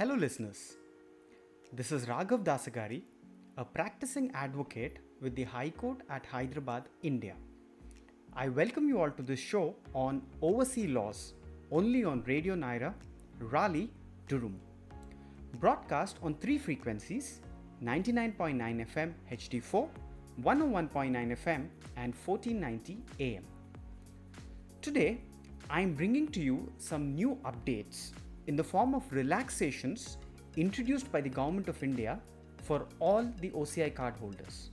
Hello, listeners. This is Raghav Dasagari, a practicing advocate with the High Court at Hyderabad, India. I welcome you all to this show on overseas laws, only on Radio Nyra, Raleigh, Durham. Broadcast on three frequencies 99.9 FM HD4, 101.9 FM, and 1490 AM. Today, I am bringing to you some new updates in the form of relaxations introduced by the Government of India for all the OCI card holders.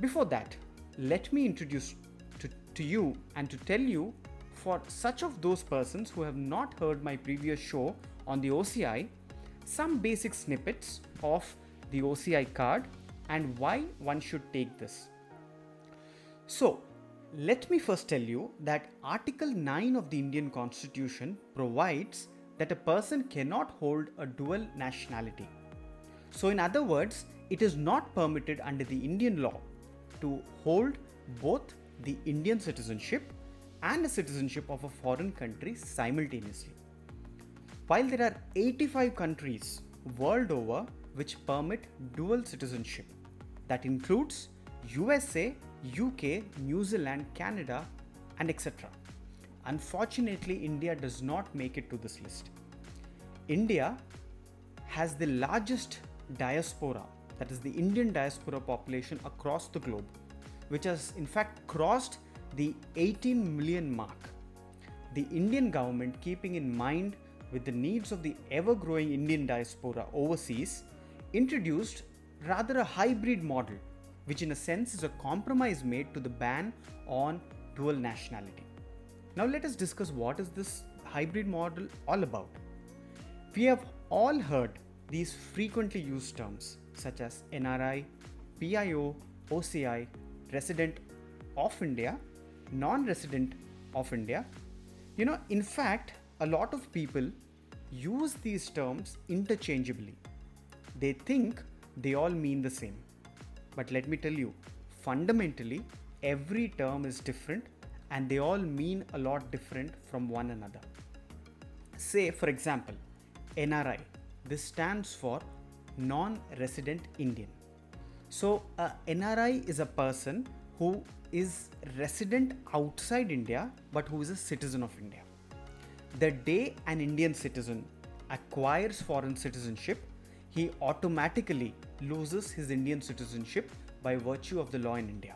Before that, let me introduce to, to you and to tell you for such of those persons who have not heard my previous show on the OCI some basic snippets of the OCI card and why one should take this. So, let me first tell you that Article 9 of the Indian Constitution provides that a person cannot hold a dual nationality. So, in other words, it is not permitted under the Indian law to hold both the Indian citizenship and the citizenship of a foreign country simultaneously. While there are 85 countries world over which permit dual citizenship, that includes USA, UK, New Zealand, Canada, and etc. Unfortunately, India does not make it to this list. India has the largest diaspora, that is the Indian diaspora population across the globe, which has in fact crossed the 18 million mark. The Indian government, keeping in mind with the needs of the ever growing Indian diaspora overseas, introduced rather a hybrid model, which in a sense is a compromise made to the ban on dual nationality. Now, let us discuss what is this hybrid model all about. We have all heard these frequently used terms such as NRI, PIO, OCI, resident of India, non resident of India. You know, in fact, a lot of people use these terms interchangeably. They think they all mean the same. But let me tell you, fundamentally, every term is different and they all mean a lot different from one another. Say, for example, NRI. This stands for non resident Indian. So, a NRI is a person who is resident outside India but who is a citizen of India. The day an Indian citizen acquires foreign citizenship, he automatically loses his Indian citizenship by virtue of the law in India.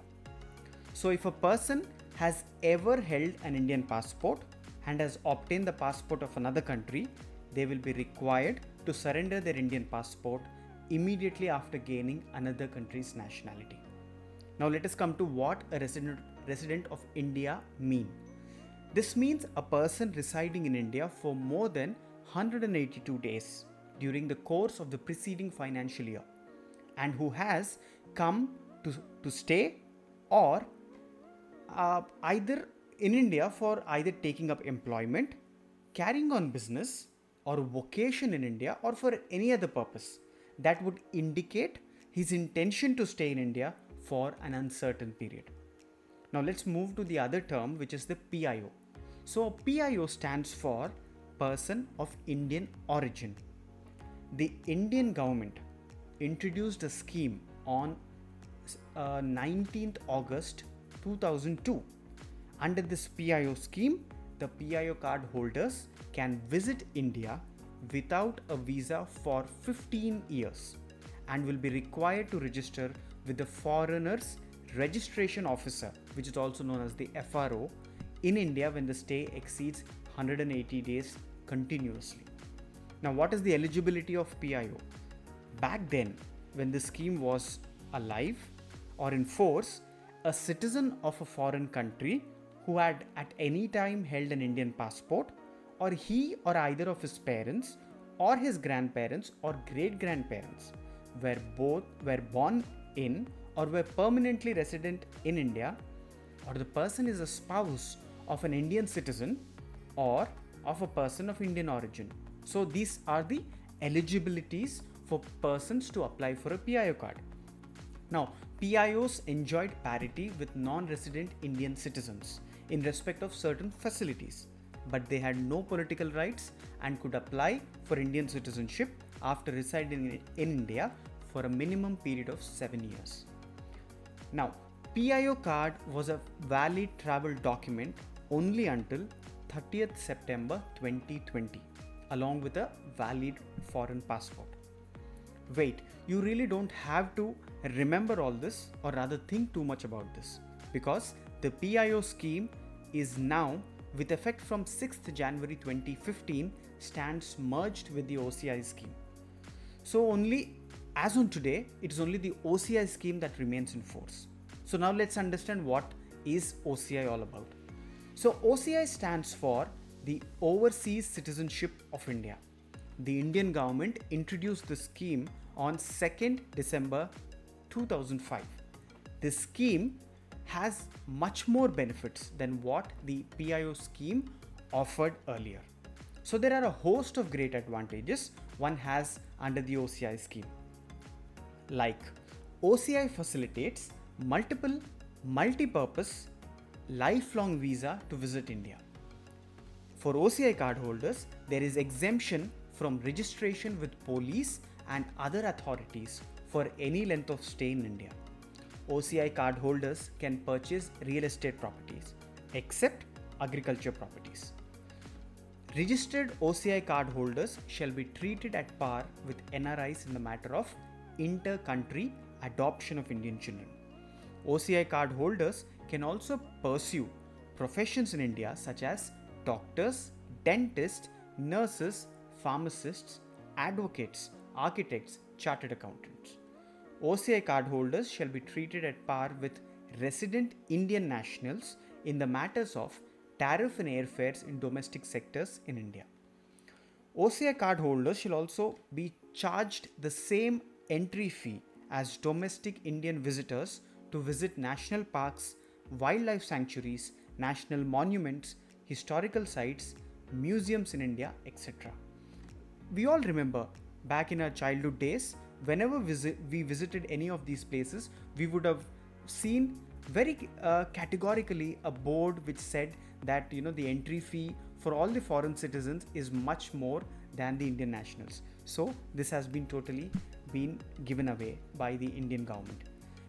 So, if a person has ever held an Indian passport and has obtained the passport of another country, they will be required to surrender their Indian passport immediately after gaining another country's nationality. Now, let us come to what a resident, resident of India mean. This means a person residing in India for more than 182 days during the course of the preceding financial year and who has come to, to stay or uh, either in India for either taking up employment, carrying on business, or vocation in India, or for any other purpose that would indicate his intention to stay in India for an uncertain period. Now let's move to the other term, which is the PIO. So, PIO stands for Person of Indian Origin. The Indian government introduced a scheme on uh, 19th August 2002. Under this PIO scheme, the PIO card holders can visit India without a visa for 15 years and will be required to register with the Foreigners Registration Officer, which is also known as the FRO, in India when the stay exceeds 180 days continuously. Now, what is the eligibility of PIO? Back then, when the scheme was alive or in force, a citizen of a foreign country who had at any time held an Indian passport, or he or either of his parents, or his grandparents or great grandparents were both were born in or were permanently resident in India, or the person is a spouse of an Indian citizen or of a person of Indian origin. So these are the eligibilities for persons to apply for a PIO card. Now, PIOs enjoyed parity with non resident Indian citizens in respect of certain facilities. but they had no political rights and could apply for Indian citizenship after residing in India for a minimum period of 7 years. Now, PIO card was a valid travel document only until 30th September 2020 along with a valid foreign passport. Wait, you really don't have to remember all this or rather think too much about this because the PIO scheme is now with effect from 6th January 2015 stands merged with the OCI scheme. So only as on today it is only the OCI scheme that remains in force. So now let's understand what is OCI all about. So OCI stands for the Overseas Citizenship of India. The Indian government introduced the scheme on 2nd December 2005. This scheme has much more benefits than what the PIO scheme offered earlier. So there are a host of great advantages one has under the OCI scheme. Like OCI facilitates multiple multi-purpose lifelong visa to visit India. For OCI cardholders, there is exemption from registration with police and other authorities for any length of stay in India. OCI cardholders can purchase real estate properties except agriculture properties. Registered OCI cardholders shall be treated at par with NRIs in the matter of inter country adoption of Indian children. OCI cardholders can also pursue professions in India such as doctors, dentists, nurses, pharmacists, advocates, architects, chartered accountants. OCI cardholders shall be treated at par with resident Indian nationals in the matters of tariff and airfares in domestic sectors in India. OCI cardholders shall also be charged the same entry fee as domestic Indian visitors to visit national parks, wildlife sanctuaries, national monuments, historical sites, museums in India, etc. We all remember back in our childhood days whenever visit, we visited any of these places, we would have seen very uh, categorically a board which said that you know the entry fee for all the foreign citizens is much more than the Indian nationals. So this has been totally been given away by the Indian government.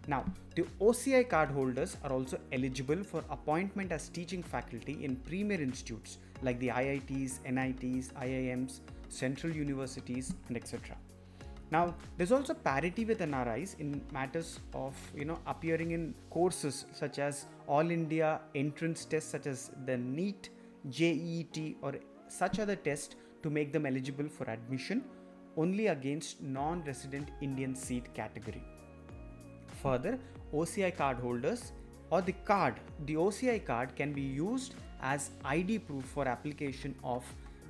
Now, the OCI card holders are also eligible for appointment as teaching faculty in premier institutes like the IITs, NITs, IIMs, central universities, and etc. Now, there's also parity with NRIs in matters of you know appearing in courses such as All India entrance tests such as the NEET, JEET, or such other tests to make them eligible for admission only against non-resident Indian seat category. Further, OCI card holders or the card, the OCI card can be used as ID proof for application of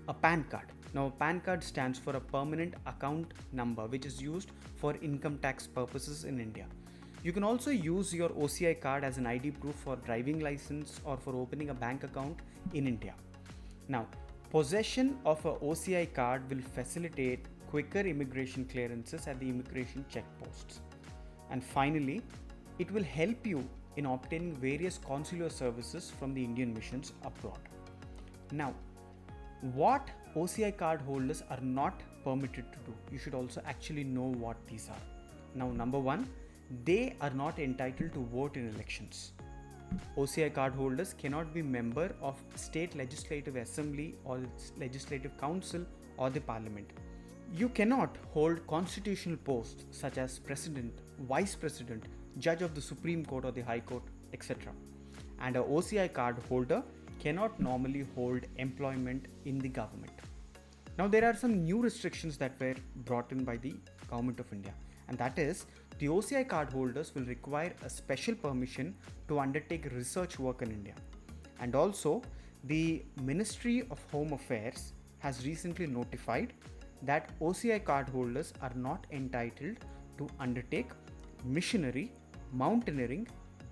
a PAN card. Now, PAN card stands for a permanent account number, which is used for income tax purposes in India. You can also use your OCI card as an ID proof for driving license or for opening a bank account in India. Now, possession of a OCI card will facilitate quicker immigration clearances at the immigration checkposts. And finally, it will help you in obtaining various consular services from the Indian missions abroad. Now, what OCI card holders are not permitted to do, you should also actually know what these are. Now, number one, they are not entitled to vote in elections. OCI card holders cannot be member of state legislative assembly or legislative council or the parliament. You cannot hold constitutional posts such as president, vice president, judge of the Supreme Court or the High Court, etc. And a OCI card holder cannot normally hold employment in the government. Now, there are some new restrictions that were brought in by the Government of India, and that is the OCI card holders will require a special permission to undertake research work in India. And also, the Ministry of Home Affairs has recently notified that OCI card holders are not entitled to undertake missionary, mountaineering,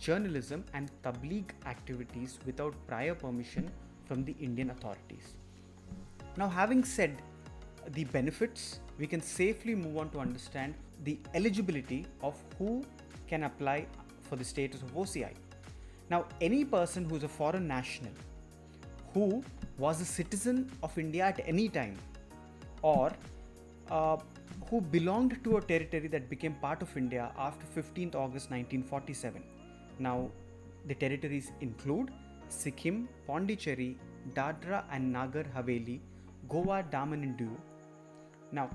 journalism, and tabligh activities without prior permission from the Indian authorities. Now, having said the benefits, we can safely move on to understand the eligibility of who can apply for the status of OCI. Now, any person who is a foreign national who was a citizen of India at any time or uh, who belonged to a territory that became part of India after 15th August 1947. Now, the territories include Sikkim, Pondicherry, Dadra and Nagar Haveli, Goa, Daman and Diu. Now,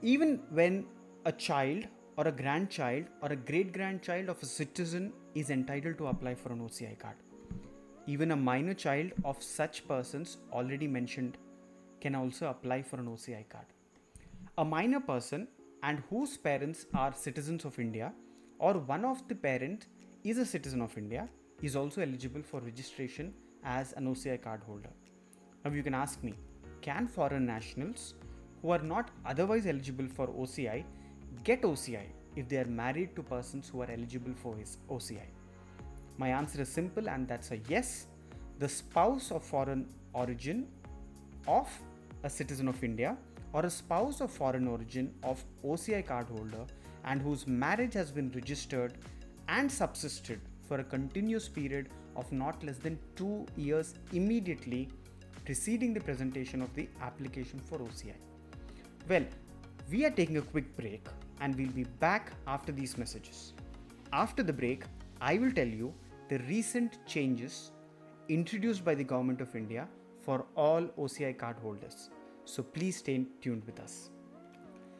even when a child or a grandchild or a great grandchild of a citizen is entitled to apply for an OCI card, even a minor child of such persons already mentioned can also apply for an OCI card. A minor person and whose parents are citizens of India or one of the parent is a citizen of India is also eligible for registration as an OCI card holder. Now you can ask me, can foreign nationals who are not otherwise eligible for OCI get OCI if they are married to persons who are eligible for his OCI? My answer is simple and that's a yes. The spouse of foreign origin of a citizen of India or a spouse of foreign origin of OCI card holder and whose marriage has been registered and subsisted for a continuous period of not less than 2 years immediately preceding the presentation of the application for OCI. Well, we are taking a quick break and we'll be back after these messages. After the break, I will tell you the recent changes introduced by the Government of India for all OCI card holders. So please stay tuned with us.